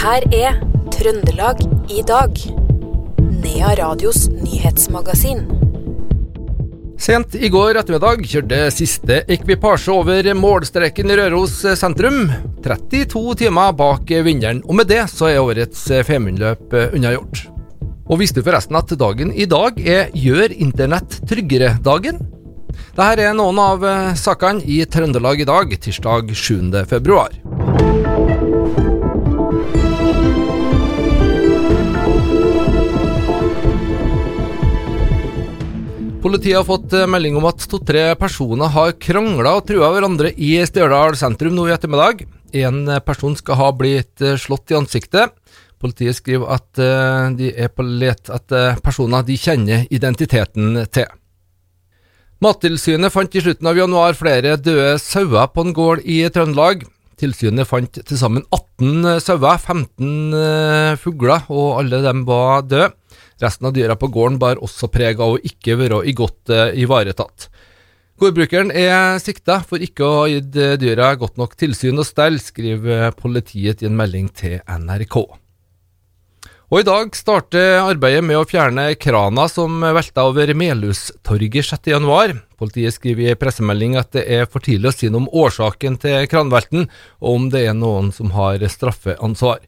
her er Trøndelag i dag. Nea Radios nyhetsmagasin. Sent i går ettermiddag kjørte siste ekvipasje over målstreken i Røros sentrum. 32 timer bak vinneren, og med det så er årets Femundløp unnagjort. Og visste du forresten at dagen i dag er Gjør internett tryggere-dagen? Dette er noen av sakene i Trøndelag i dag, tirsdag 7. februar. Politiet har fått eh, melding om at to-tre personer har krangla og trua hverandre i Stjørdal sentrum nå i ettermiddag. En eh, person skal ha blitt eh, slått i ansiktet. Politiet skriver at de er på let etter personer de kjenner identiteten til. Mattilsynet fant i slutten av januar flere døde sauer på en gård i Trøndelag. Tilsynet fant til sammen 18 sauer, 15 fugler, og alle dem var døde. Resten av dyra på gården bar også preg av å ikke være i godt uh, ivaretatt. Gårdbrukeren er sikta for ikke å ha gitt eh, dyra godt nok tilsyn og stell, skriver politiet i en melding til NRK. Og I dag starter arbeidet med å fjerne krana som velta over Melhustorget 6.1. Politiet skriver i pressemelding at det er for tidlig å si noe om årsaken til kranvelten, og om det er noen som har straffeansvar.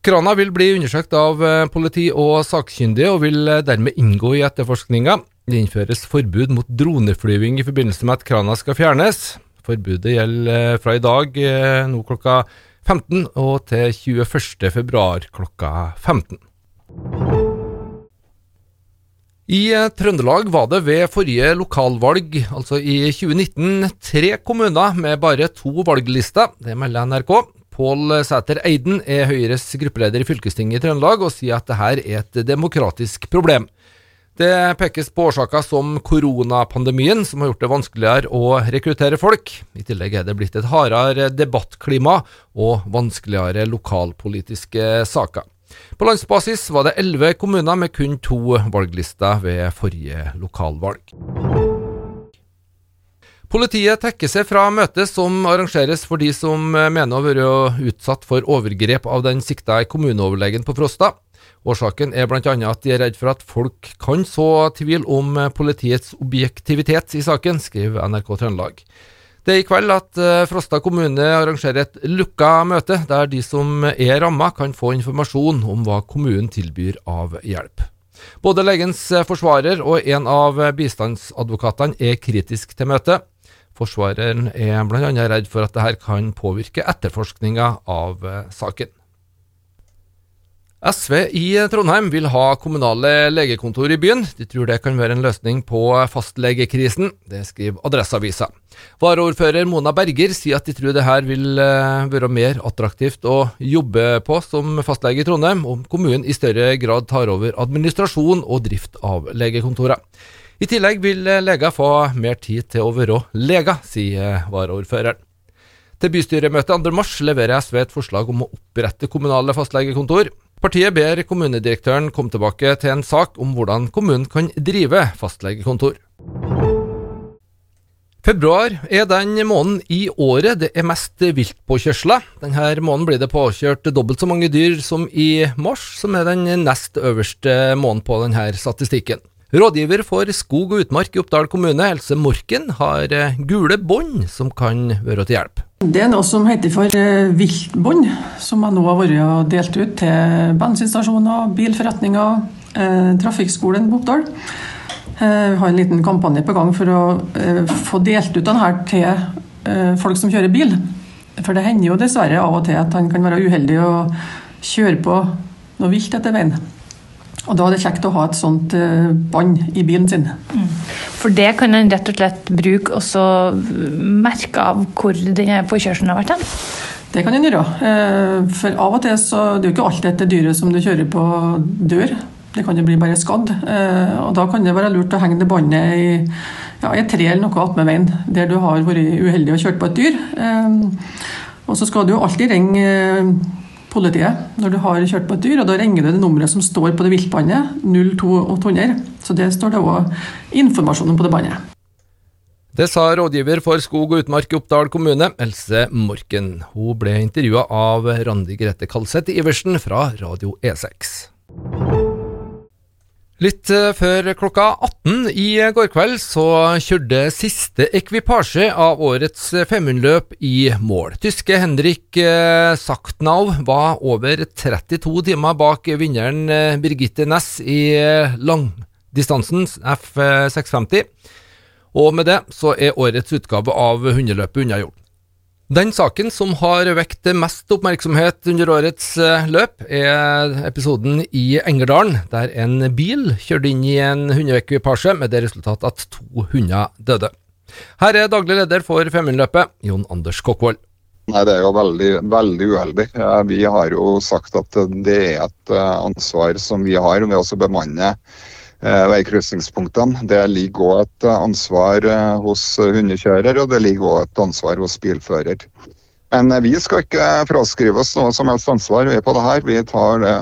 Krana vil bli undersøkt av eh, politi og sakkyndige, og vil eh, dermed inngå i etterforskninga. Det innføres forbud mot droneflyving i forbindelse med at krana skal fjernes. Forbudet gjelder eh, fra i dag nå klokka 15 og til 21. februar klokka 15. I Trøndelag var det ved forrige lokalvalg, altså i 2019, tre kommuner med bare to valglister. Det melder NRK. Pål Sæter Eiden er Høyres gruppeleder i fylkestinget i Trøndelag, og sier at dette er et demokratisk problem. Det pekes på årsaker som koronapandemien, som har gjort det vanskeligere å rekruttere folk. I tillegg er det blitt et hardere debattklima og vanskeligere lokalpolitiske saker. På landsbasis var det elleve kommuner med kun to valglister ved forrige lokalvalg. Politiet tekker seg fra møtet som arrangeres for de som mener å være utsatt for overgrep av den sikta kommuneoverlegen på Frosta. Årsaken er bl.a. at de er redd for at folk kan så tvil om eh, politiets objektivitet i saken, skriver NRK Trøndelag. Det er i kveld at eh, Frosta kommune arrangerer et lukka møte, der de som er ramma kan få informasjon om hva kommunen tilbyr av hjelp. Både legens forsvarer og en av bistandsadvokatene er kritisk til møtet. Forsvareren er bl.a. redd for at dette kan påvirke etterforskninga av eh, saken. SV i Trondheim vil ha kommunale legekontor i byen. De tror det kan være en løsning på fastlegekrisen. Det skriver Adresseavisa. Varaordfører Mona Berger sier at de tror det her vil eh, være mer attraktivt å jobbe på som fastlege i Trondheim, om kommunen i større grad tar over administrasjon og drift av legekontorene. I tillegg vil eh, leger få mer tid til å være leger, sier varaordføreren. Til bystyremøtet 2.3 leverer SV et forslag om å opprette kommunale fastlegekontor. Partiet ber kommunedirektøren komme tilbake til en sak om hvordan kommunen kan drive fastlegekontor. Februar er den måneden i året det er mest viltpåkjørsler. Denne måneden blir det påkjørt dobbelt så mange dyr som i mars, som er den nest øverste måneden på denne statistikken. Rådgiver for skog og utmark i Oppdal kommune, Else Morken, har eh, gule bånd som kan være til hjelp. Det er noe som heter for eh, viltbånd, som jeg nå har vært delt ut til bensinstasjoner, bilforretninger, eh, trafikkskolen på Oppdal. Eh, vi har en liten kampanje på gang for å få delt ut denne til folk som kjører bil. For det hender jo dessverre av og til at han kan være uheldig og kjøre på noe vilt etter veien. Og Da er det kjekt å ha et sånt eh, bånd i bilen sin. Mm. For det kan en rett og slett bruke også merke av hvor denne påkjørselen har vært hen? Det kan en gjøre. Eh, for av og til så det er jo ikke alltid dette dyret som du kjører på, dør. Det kan jo bli bare skadd. Eh, og Da kan det være lurt å henge det båndet i, ja, i et tre eller noe attmed veien, der du har vært uheldig og kjørt på et dyr. Og så skal du jo alltid ringe politiet når du har kjørt på et dyr, og da ringer du det nummeret som står på det viltbåndet, 02800. Så det står det òg informasjon om på det båndet. Det sa rådgiver for skog og utmark i Oppdal kommune, Else Morken. Hun ble intervjua av Randi Grete Kalseth Iversen fra Radio E6. Litt eh, før klokka 18 i går kveld så kjørte siste ekvipasje av årets Femundløp i mål. Tyske Henrik eh, Sachtnau var over 32 timer bak vinneren eh, Birgitte Næss i langdistansen F650. Og med det så er årets utgave av hundeløpet unnagjort. Den saken som har vekt mest oppmerksomhet under årets eh, løp, er episoden i Engerdalen, der en bil kjørte inn i en hundeekvipasje med det resultat at to hunder døde. Her er daglig leder for Femundløpet, Jon Anders Kokkvold. Nei, Det er jo veldig, veldig uheldig. Vi har jo sagt at det er et eh, ansvar som vi har med å bemanne Eh, veikrysningspunktene. Det ligger òg et eh, ansvar eh, hos hundekjører, og det ligger òg et ansvar hos bilfører. Men vi skal ikke fraskrive oss noe som helst ansvar vi på det her. Vi tar det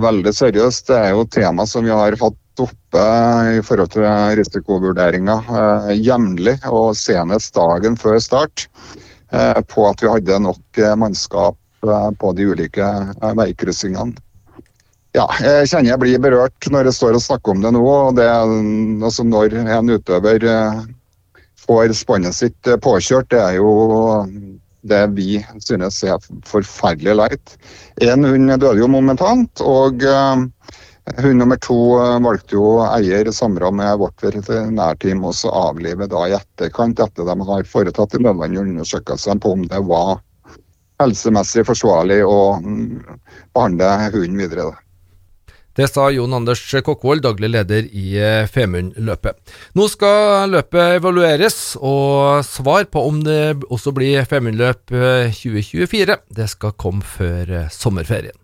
veldig seriøst. Det er jo tema som vi har hatt oppe i forhold til risikovurderinger jevnlig, og senest dagen før start, på at vi hadde nok mannskap på de ulike veikryssingene. Ja, jeg kjenner jeg blir berørt når jeg står og snakker om det nå. og det, altså Når en utøver eh, får spannet sitt eh, påkjørt, det er jo det vi synes er forferdelig leit. En hund døde jo momentant, og uh, hund nummer to valgte jo eier i samråd med vårt veterinærteam å avlive da i etterkant, etter de har foretatt de nødvendige undersøkelsene på om det var helsemessig forsvarlig å mm, behandle hunden videre. Det sa Jon Anders Kokkvold, daglig leder i eh, Femundløpet. Nå skal løpet evalueres, og svar på om det også blir Femundløp 2024, eh, det skal komme før eh, sommerferien.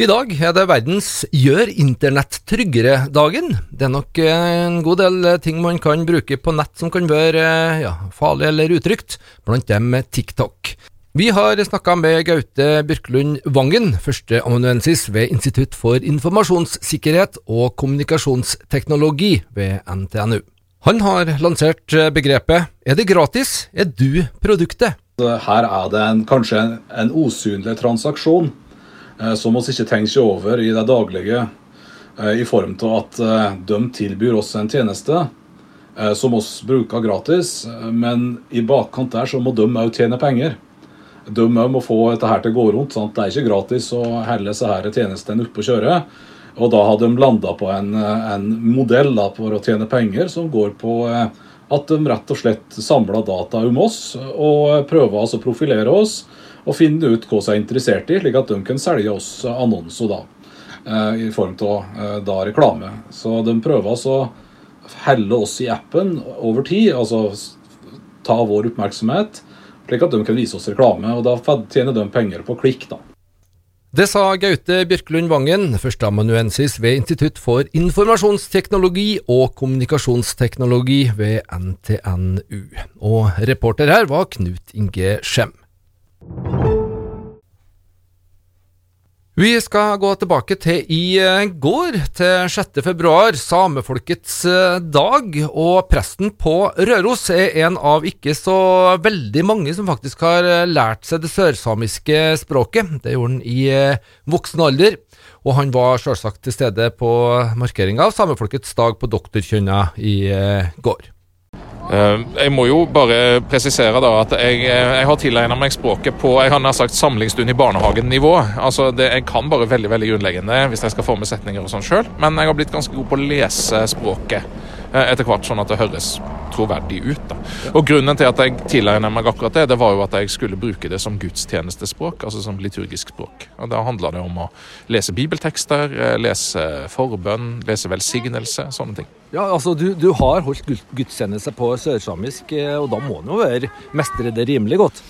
I dag er det verdens Gjør internett tryggere-dagen. Det er nok en god del ting man kan bruke på nett som kan være ja, farlig eller utrygt, blant dem TikTok. Vi har snakka med Gaute Byrklund Vangen, førsteamanuensis ved Institutt for informasjonssikkerhet og kommunikasjonsteknologi ved NTNU. Han har lansert begrepet 'Er det gratis, er du produktet'. Her er det en, kanskje en, en usynlig transaksjon eh, som vi ikke tenker over i det daglige, eh, i form av at eh, de tilbyr oss en tjeneste eh, som oss bruker gratis, men i bakkant der så må de òg tjene penger de må få dette her til å gå rundt. Sant? Det er ikke gratis å helle disse tjenestene oppe og kjøre. Og da har de landa på en, en modell da, for å tjene penger som går på eh, at de rett og slett samler data om oss og prøver altså å profilere oss og finne ut hva vi er interessert i, slik at de kan selge oss annonser da, eh, i form av eh, reklame. Så de prøver altså å helle oss i appen over tid, altså ta vår oppmerksomhet slik at de kan vise oss reklame. og Da tjener de penger på klikk. da. Det sa Gaute Bjørklund Vangen, førsteamanuensis ved Institutt for informasjonsteknologi og kommunikasjonsteknologi ved NTNU. Og reporter her var Knut Inge Skjem. Vi skal gå tilbake til i eh, går, til 6. februar, samefolkets eh, dag. Og presten på Røros er en av ikke så veldig mange som faktisk har eh, lært seg det sørsamiske språket. Det gjorde han i voksen alder. Og han var selvsagt til stede på markeringa av samefolkets dag på Doktorkjønna i går. Eh, jeg må jo bare presisere da at jeg, eh, jeg har tilegna meg språket på jeg har sagt samlingsstund i barnehagen-nivå. Altså det, Jeg kan bare veldig veldig grunnleggende hvis jeg skal forme setninger og sånn sjøl, men jeg har blitt ganske god på å lese språket eh, etter hvert, sånn at det høres troverdig ut. da. Og Grunnen til at jeg tilegna meg akkurat det, det var jo at jeg skulle bruke det som gudstjenestespråk, altså som liturgisk språk. Og Da handla det om å lese bibeltekster, lese forbønn, lese velsignelse, sånne ting. Ja, altså du, du har holdt gudstjeneste på sørsamisk, eh, og da må en jo være mestre det rimelig godt?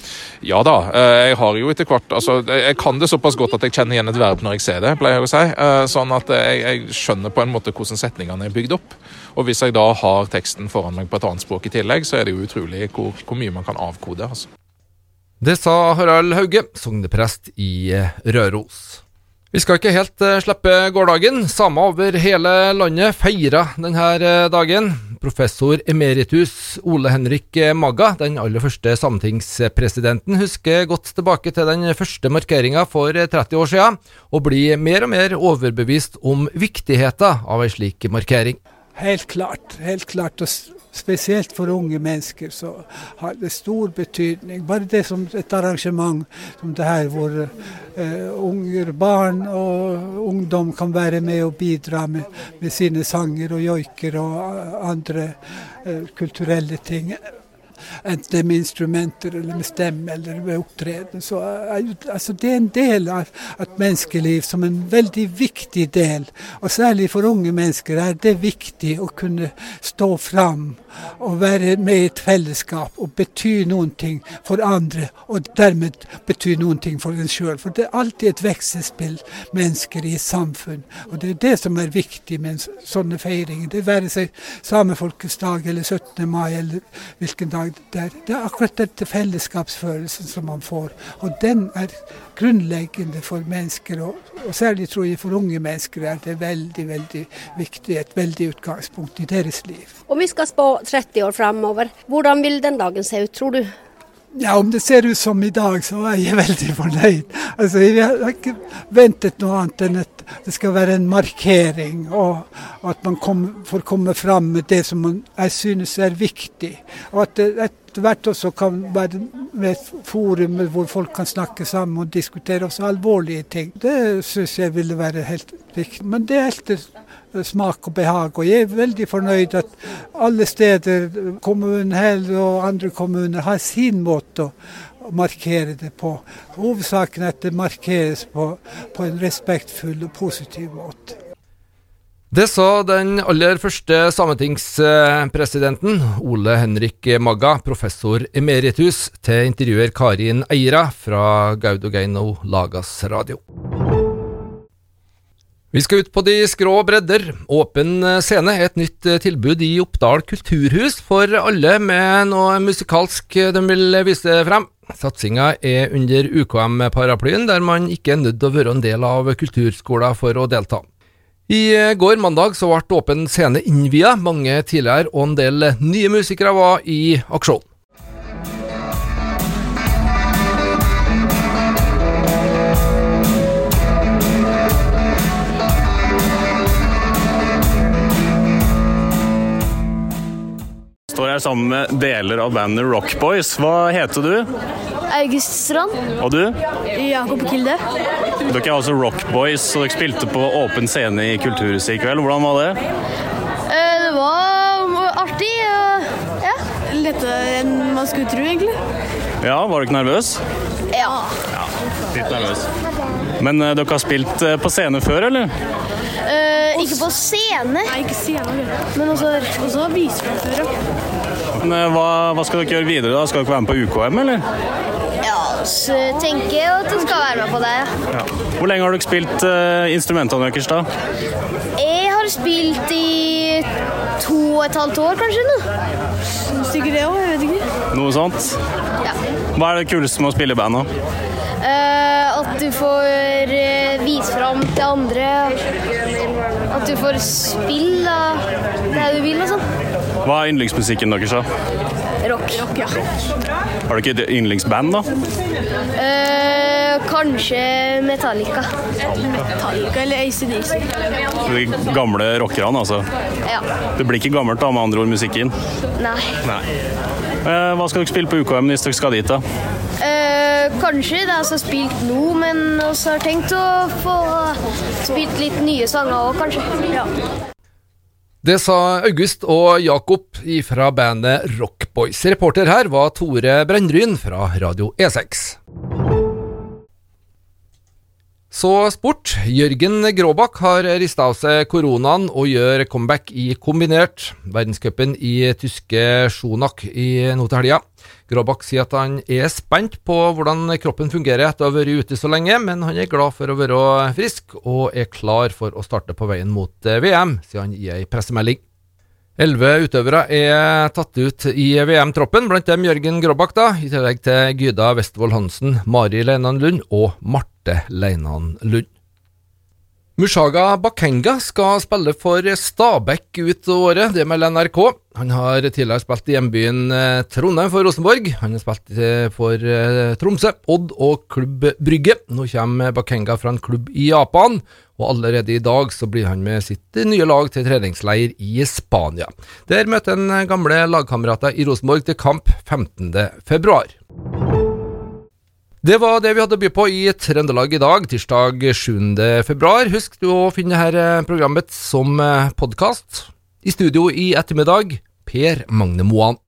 Ja da, eh, jeg har jo etter hvert altså, Jeg kan det såpass godt at jeg kjenner igjen et verb når jeg ser det, pleier jeg å si. Eh, sånn at jeg, jeg skjønner på en måte hvordan setningene er bygd opp. Og hvis jeg da har teksten foran meg på et annet språk i tillegg, så er det jo utrolig hvor, hvor mye man kan avkode. altså. Det sa Harald Hauge, sogneprest i Røros. Vi skal ikke helt uh, slippe gårsdagen. Samer over hele landet feira denne uh, dagen. Professor emeritus Ole Henrik Magga, den aller første sametingspresidenten, husker godt tilbake til den første markeringa for 30 år siden, og blir mer og mer overbevist om viktigheten av ei slik markering. Helt klart. Helt klart. Og spesielt for unge mennesker så har det stor betydning. Bare det som et arrangement som det her, hvor uh, unger, barn og ungdom kan være med og bidra med, med sine sanger og joiker og andre uh, kulturelle ting enten med instrumenter eller med stemme eller med opptreden. Så altså, det er en del av et menneskeliv som en veldig viktig del. Og særlig for unge mennesker er det viktig å kunne stå fram og være med i et fellesskap og bety noen ting for andre, og dermed bety noen ting for en sjøl. For det er alltid et vekselspill mennesker i et samfunn. Og det er det som er viktig med en sånne feiringer. Det være seg samefolkets dag eller 17. mai eller hvilken dag det er. Det er akkurat dette fellesskapsfølelsen som man får. Og den er grunnleggende for mennesker, og, og, særlig tror jeg for unge mennesker er det veldig veldig viktig, et veldig utgangspunkt i deres liv. Om vi skal spå 30 år fremover, hvordan vil den dagen se ut, tror du? Ja, Om det ser ut som i dag, så er jeg veldig fornøyd. Altså, Jeg har ikke ventet noe annet enn at det skal være en markering, og, og at man kom, får komme fram med det som man, jeg synes er viktig. Og at det etter hvert også kan være med et forum hvor folk kan snakke sammen og diskutere også alvorlige ting. Det synes jeg ville være helt riktig. Men det er helt smak og behag. Og jeg er veldig fornøyd at alle steder, kommunen Hell og andre kommuner, har sin måte å markere det på. Hovedsaken er at det markeres på, på en respektfull og positiv måte. Det sa den aller første sametingspresidenten, Ole Henrik Magga, professor emeritus, til intervjuer Karin Eira fra Gaudogeino Lagas Radio. Vi skal ut på de skrå bredder. Åpen scene er et nytt eh, tilbud i Oppdal kulturhus for alle med noe musikalsk de vil vise frem. Satsinga er under UKM-paraplyen, der man ikke er nødt til å være en del av kulturskolen for å delta. I eh, går mandag så ble Åpen scene innvia. Mange tidligere og en del nye musikere var i aksjon. Står her sammen med deler av bandet Rock Boys. Hva heter du? August Strand. Og du? Jakob Kilde. Dere er altså Rock Boys, og dere spilte på åpen scene i Kulturhuset i kveld. Hvordan var det? Eh, det var artig. ja. Lettere enn man skulle tro, egentlig. Ja, Var du ikke nervøs? Ja. ja litt nervøs. Men uh, dere har spilt uh, på scene før, eller? Uh, ikke på scene. Nei, ikke scene. Men også, også viseframføre. Men hva, hva, skal dere gjøre videre? da? Skal dere være med på UKM, eller? Ja, så tenker jeg at du skal være med på det. Ja. Hvor lenge har dere spilt instrumentene deres, da? Jeg har spilt i to og et halvt år, kanskje. nå. Sikkert det òg, jeg vet ikke. Noe sånt? Ja. Hva er det kuleste med å spille i band, da? Uh, at du får uh, vise fram til andre. At du får spille det Hva er yndlingsmusikken deres, da? Rock. Rock ja. Har dere et yndlingsband, da? Uh, kanskje Metallica. Metallica eller ACDC. De gamle rockerne, altså? Ja. Det blir ikke gammelt, da, med andre ord, musikken? Nei. Nei. hva skal dere spille på UKM hvis dere skal dit, da? Uh, kanskje det er så spilt nå, men vi har tenkt å få spilt litt nye sanger òg, kanskje. Ja. Det sa August og Jakob fra bandet Rockboys. Reporter her var Tore Brennryn fra Radio E6. Så sport. Jørgen Gråbakk har rista av seg koronaen og gjør comeback i kombinert. Verdenscupen i tyske Schonak i nå til helga. Gråbakk sier at han er spent på hvordan kroppen fungerer etter å ha vært ute så lenge, men han er glad for å være frisk og er klar for å starte på veien mot VM, sier han i ei pressemelding. Elleve utøvere er tatt ut i VM-troppen, blant dem Jørgen Gråbakk, da, i tillegg til Gyda Westvold Hansen, Mari Leinan Lund og Marte Leinan Lund. Mushaga Bakenga skal spille for Stabæk ut året, det melder NRK. Han har tidligere spilt i hjembyen eh, Trondheim for Rosenborg. Han har spilt eh, for eh, Tromsø, Odd og Klubb Brygge. Nå kommer Bakenga fra en klubb i Japan, og allerede i dag så blir han med sitt nye lag til treningsleir i Spania. Der møter han gamle lagkamerater i Rosenborg til kamp 15. Det var det vi hadde å by på i Trøndelag i dag, tirsdag 7. februar. Husk du å finne dette programmet som podkast. I studio i ettermiddag, Per Magne Moan.